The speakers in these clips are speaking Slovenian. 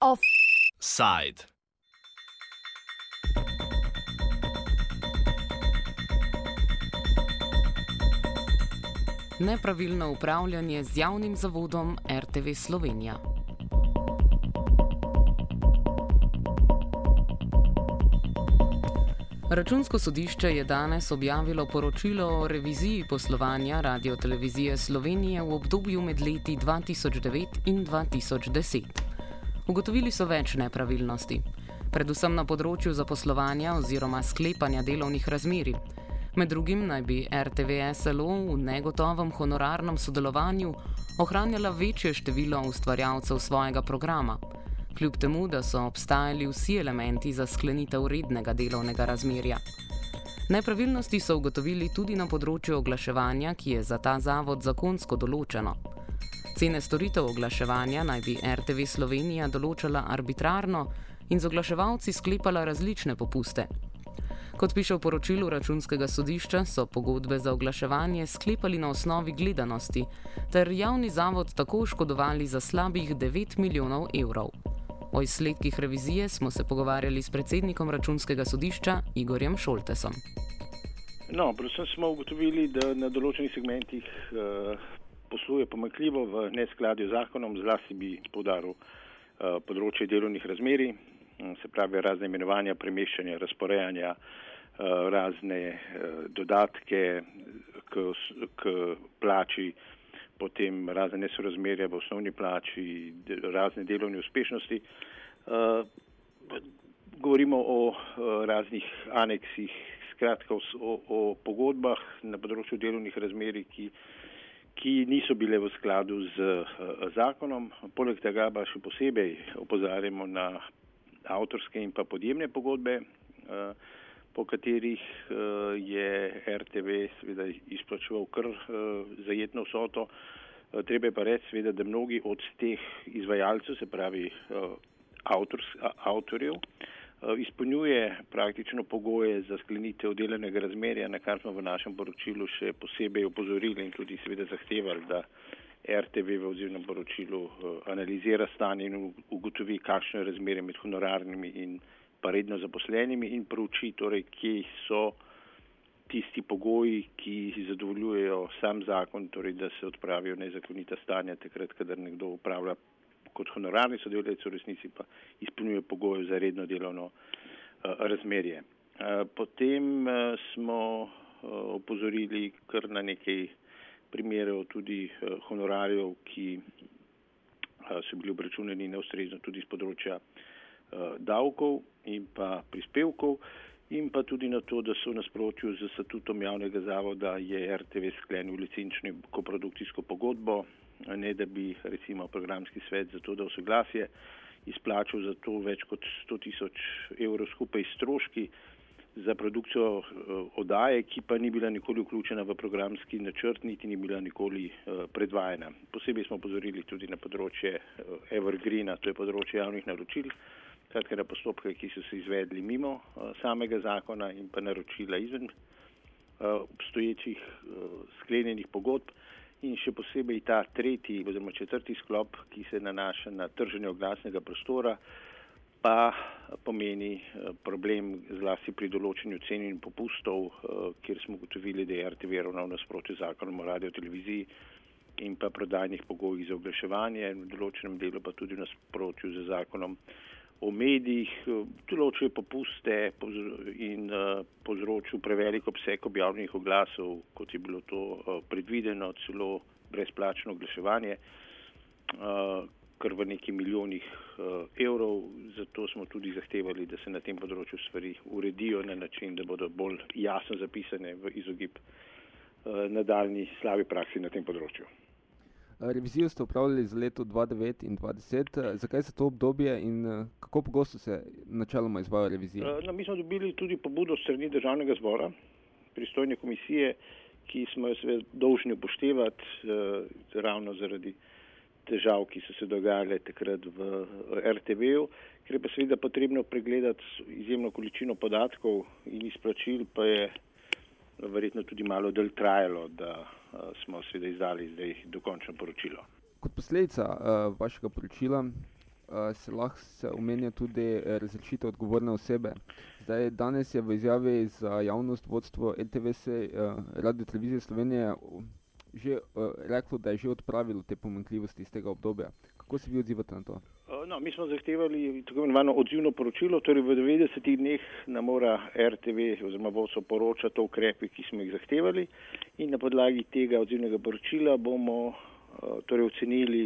Offside. Nepravilno upravljanje z javnim zavodom RTV Slovenija. Računsko sodišče je danes objavilo poročilo o reviziji poslovanja Radio Televizije Slovenije v obdobju med leti 2009 in 2010. Ugotovili so več nepravilnosti, predvsem na področju zaposlovanja oziroma sklepanja delovnih razmerij. Med drugim naj bi RTV SLO v negotovem honorarnem sodelovanju ohranjala večje število ustvarjalcev svojega programa kljub temu, da so obstajali vsi elementi za sklenitev rednega delovnega razmerja. Nepravilnosti so ugotovili tudi na področju oglaševanja, ki je za ta zavod zakonsko določeno. Cene storitev oglaševanja naj bi RTV Slovenija določala arbitrarno in z oglaševalci sklepala različne popuste. Kot piše v poročilu računskega sodišča, so pogodbe za oglaševanje sklepali na osnovi gledanosti, ter javni zavod tako oškodovali za slabih 9 milijonov evrov. O izsledkih revizije smo se pogovarjali s predsednikom računskega sodišča Igorjem Šoltesom. No, predvsem smo ugotovili, da na določenih segmentih uh, posluje pomakljivo v neskladju z zakonom, zlasti bi podaril uh, področje delovnih razmeri, um, se pravi razne imenovanja, premeščanja, razporejanja, uh, razne uh, dodatke k, k plači, potem razne nesorazmerja v osnovni plači, razne delovne uspešnosti. Uh, govorimo o uh, raznih aneksih, skratka o, o pogodbah na področju delovnih razmeri, ki, ki niso bile v skladu z uh, zakonom. Poleg tega pa še posebej opozarjamo na avtorske in pa podjemne pogodbe. Po katerih je RTV seveda izplačeval kar uh, zajetno vsoto. Uh, treba je pa reči seveda, da mnogi od teh izvajalcev, se pravi uh, avtors, uh, avtorjev, uh, izpolnjuje praktično pogoje za sklenitev delenega razmerja, na kar smo v našem poročilu še posebej opozorili in tudi seveda zahtevali, da RTV v oziroma poročilu uh, analizira stanje in ugotovi, kakšno je razmerje med honorarnimi in pa redno zaposlenimi in prouči, torej, kje so tisti pogoji, ki zadovoljujejo sam zakon, torej, da se odpravijo nezakonita stanja takrat, kadar nekdo upravlja kot honorarni sodelavec, v resnici pa izpolnjuje pogoje za redno delovno uh, razmerje. Uh, potem uh, smo opozorili kar na nekaj primerov tudi honorarjev, ki so bili obračunani neustrezno tudi z področja Eh, davkov in pa prispevkov in pa tudi na to, da so v nasprotju z statutom javnega zavoda je RTV sklenil licenčno koprodukcijsko pogodbo, ne da bi recimo programski svet za to, da osoglasje izplačal za to več kot 100 tisoč evrov skupaj stroški za produkcijo uh, odaje, ki pa ni bila nikoli vključena v programski načrt, niti ni bila nikoli uh, predvajana. Posebej smo pozorili tudi na področje uh, Evergreena, to je področje javnih naročil, skratka na postopke, ki so se izvedli mimo uh, samega zakona in pa naročila izven uh, obstoječih uh, sklenjenih pogodb. In še posebej ta tretji oziroma četrti sklop, ki se nanaša na trženje oglasnega prostora, pa pomeni problem zlasti pri določenju cen in popustov, kjer smo ugotovili, da je RTV ravnal nasprotju zakonom o radio televiziji in pa prodajnih pogojih za oglaševanje v določenem delu pa tudi nasprotju z zakonom o medijih, določil popuste in eh, povzročil prevelik obseg objavljenih oglasov, kot je bilo to eh, predvideno, celo brezplačno oglaševanje, eh, kar v neki milijonih evrov. Zato smo tudi zahtevali, da se na tem področju stvari uredijo na način, da bodo bolj jasno zapisane v izogib nadaljni slavi praksi na tem področju. Revizijo ste upravljali za leto 2009 in 2010. Zakaj se to obdobje in eh, kako pogosto se načeloma izvaja revizija? Eh, no, mi smo dobili tudi pobudo strani državnega zbora, pristojne komisije, ki smo jo seveda dolžni upoštevati eh, ravno zaradi težav, ki so se dogajale takrat v RTV-u, ker je pa seveda potrebno pregledati izjemno količino podatkov in izplačil, pa je verjetno tudi malo del trajalo, da smo seveda izdali zdaj dokončno poročilo. Kot posledica uh, vašega poročila uh, se lahko se omenja tudi razrešitev odgovorne osebe. Zdaj, danes je v izjavi za javnost vodstvo NTVS uh, Radio Televizije Slovenije že uh, reklo, da je že odpravilo te pomankljivosti iz tega obdobja. Kako se vi odzivate na to? No, mi smo zahtevali tako imenovano odzivno poročilo, torej v 90 dneh nam mora RTV oziroma vodstvo poročati o ukrepih, ki smo jih zahtevali in na podlagi tega odzivnega poročila bomo torej ocenili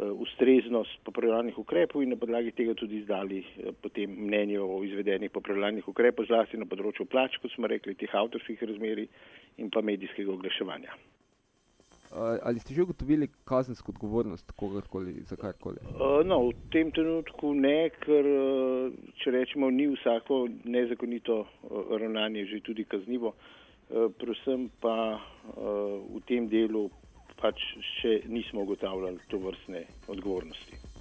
ustreznost popravljalnih ukrepov in na podlagi tega tudi izdali potem mnenje o izvedenih popravljalnih ukrepov, zlasti na področju plač, kot smo rekli, teh avtorskih razmeri in pa medijskega oglaševanja. Ali ste že ugotovili kazensko odgovornost kogarkoli za karkoli? No, v tem trenutku ne, ker če rečemo, ni vsako nezakonito ravnanje že tudi kaznivo, predvsem pa v tem delu pač še nismo ugotavljali to vrstne odgovornosti.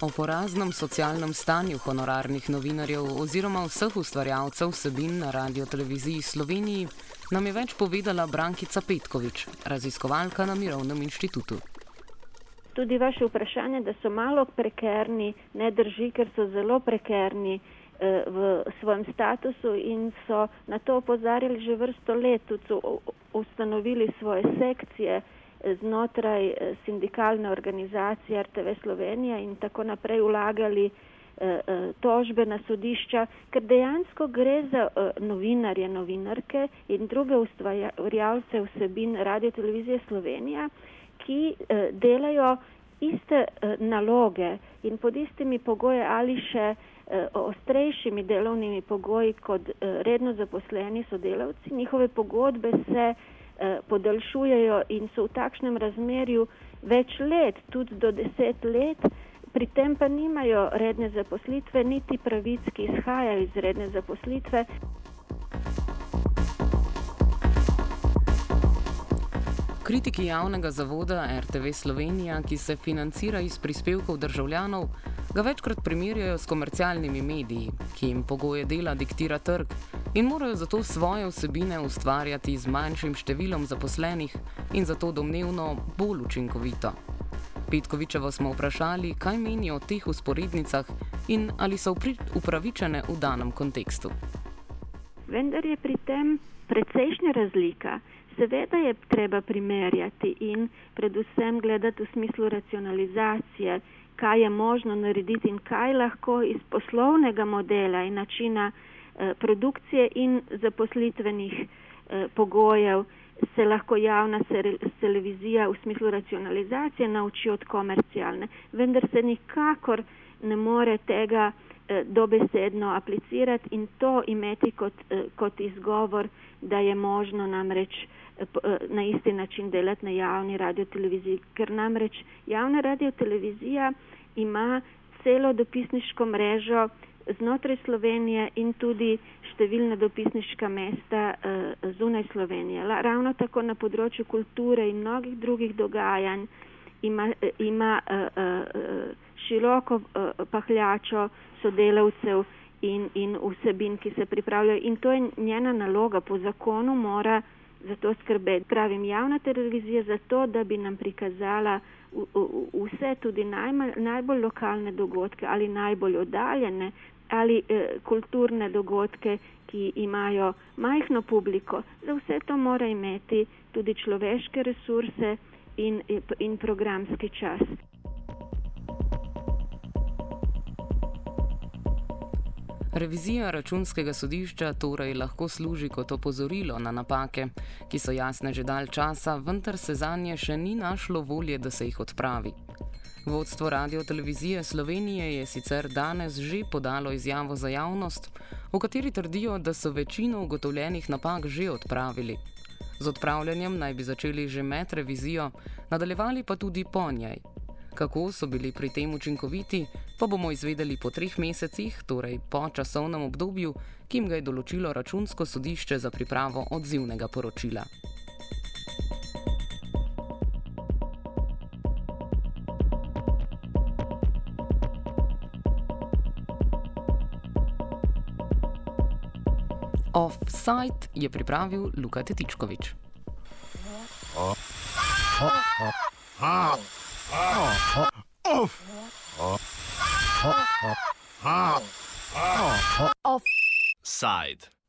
O poraznem socialnem stanju honorarnih novinarjev oziroma vseh ustvarjalcev vsebin na radio televiziji Sloveniji nam je več povedala Brankica Petkovič, raziskovalka na Mirovnem inštitutu. Tudi vaše vprašanje, da so malo prekerni, ne drži, ker so zelo prekerni eh, v svojem statusu in so na to opozarjali že vrsto let, tudi so ustanovili svoje sekcije znotraj eh, sindikalne organizacije RTV Slovenija in tako naprej vlagali eh, eh, tožbe na sodišča, ker dejansko gre za novinarje, novinarke in druge ustvarjalce vsebin Radio Televizije Slovenija, ki delajo iste naloge in pod istimi pogoji ali še ostrejšimi delovnimi pogoji kot redno zaposleni sodelavci. Njihove pogodbe se podaljšujejo in so v takšnem razmerju več let, tudi do deset let, pri tem pa nimajo redne zaposlitve, niti pravic, ki izhajajo iz redne zaposlitve. Kritiki javnega zavoda RTV Slovenija, ki se financira iz prispevkov državljanov, ga večkrat primerjajo s komercialnimi mediji, ki jim pogoje dela diktira trg in morajo zato svoje vsebine ustvarjati z manjšim številom zaposlenih in zato domnevno bolj učinkovito. Petkovičevo smo vprašali, kaj menijo o teh usporednicah in ali so upravičene v danem kontekstu. Vendar je pri tem precejšnja razlika. Seveda je treba primerjati in predvsem gledati v smislu racionalizacije, kaj je možno narediti in kaj lahko iz poslovnega modela in načina produkcije in zaposlitvenih eh, pogojev se lahko javna televizija v smislu racionalizacije nauči od komercialne. Vendar se nikakor ne more tega eh, dobesedno aplicirati in to imeti kot, kot izgovor, da je možno namreč na isti način delati na javni radioteleviziji, ker namreč javna radiotelevizija ima celo dopisniško mrežo znotraj Slovenije in tudi številna dopisniška mesta uh, zunaj Slovenije. La, ravno tako na področju kulture in mnogih drugih dogajanj ima, ima uh, uh, široko uh, pahljačo sodelavcev in, in vsebin, ki se pripravljajo. In to je njena naloga. Po zakonu mora za to skrbeti. Pravim, javna televizija za to, da bi nam prikazala vse tudi najmanj, najbolj lokalne dogodke ali najbolj oddaljene ali eh, kulturne dogodke, ki imajo majhno publiko. Za vse to mora imeti tudi človeške resurse in, in programski čas. Revizija računskega sodišča torej lahko služi kot opozorilo na napake, ki so jasne že dalj časa, vendar se za nje še ni našlo volje, da se jih odpravi. Vodstvo Radio Televizije Slovenije je sicer danes že podalo izjavo za javnost, v kateri trdijo, da so večino ugotovljenih napak že odpravili. Z odpravljanjem naj bi začeli že med revizijo, nadaljevali pa tudi po njej. Kako so bili pri tem učinkoviti, pa bomo izvedeli po treh mesecih, torej po časovnem obdobju, ki jim ga je določilo računsko sodišče za pripravo odzivnega poročila. Offside je pripravil Luka Tetičkovič. Offside.